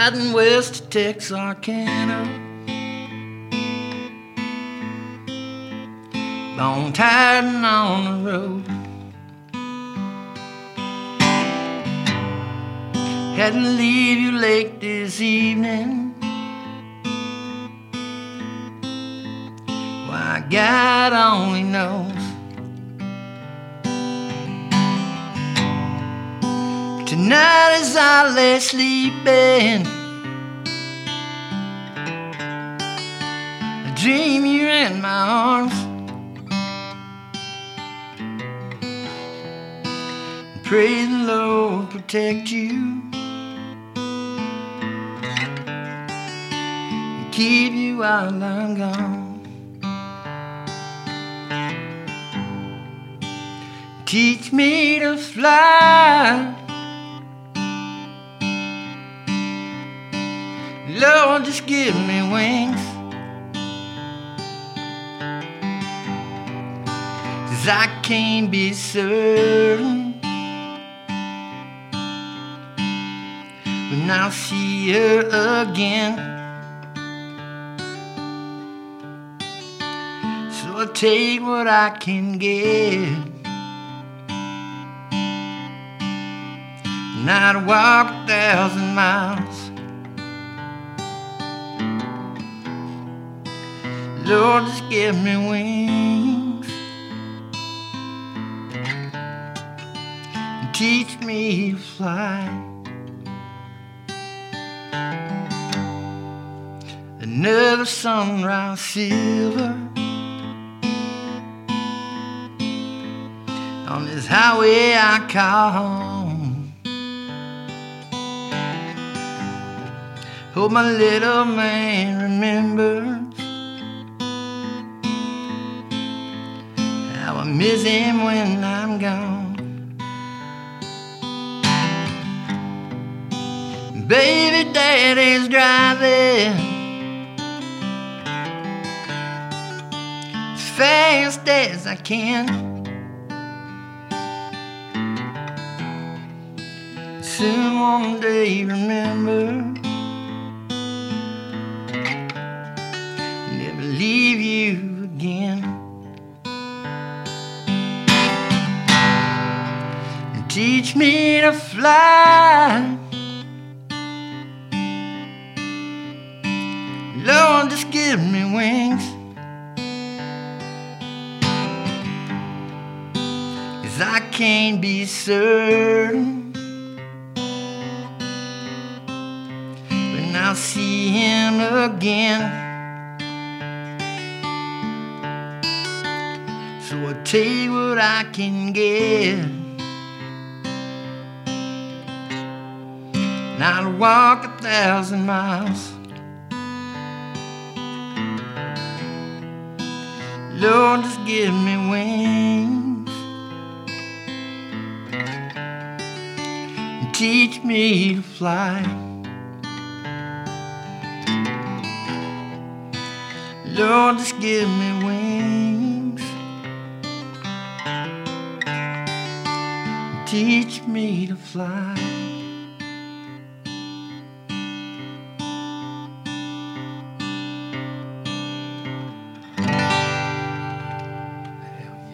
riding west to Texarkana. Bone tired and on the road. Had to leave you late this evening. Why, God only knows. Tonight as I lay sleeping, I dream you're in my arms. Pray the Lord protect you. and Keep you while I'm gone. Teach me to fly. Lord, just give me wings. Cause I can't be certain when I'll see her again. So I take what I can get. And I'd walk a thousand miles. Lord, just give me wings and teach me to fly. Another sunrise silver on this highway I call home. Hope my little man remembers how I miss him when I'm gone. Baby, daddy's driving as fast as I can. Soon one day, remember, teach me to fly. Lord, just give me wings. Cause I can't be certain when I'll see him again. So I take what I can get. And I'll walk a thousand miles. Lord, just give me wings and teach me to fly. Lord, just give me wings and teach me to fly.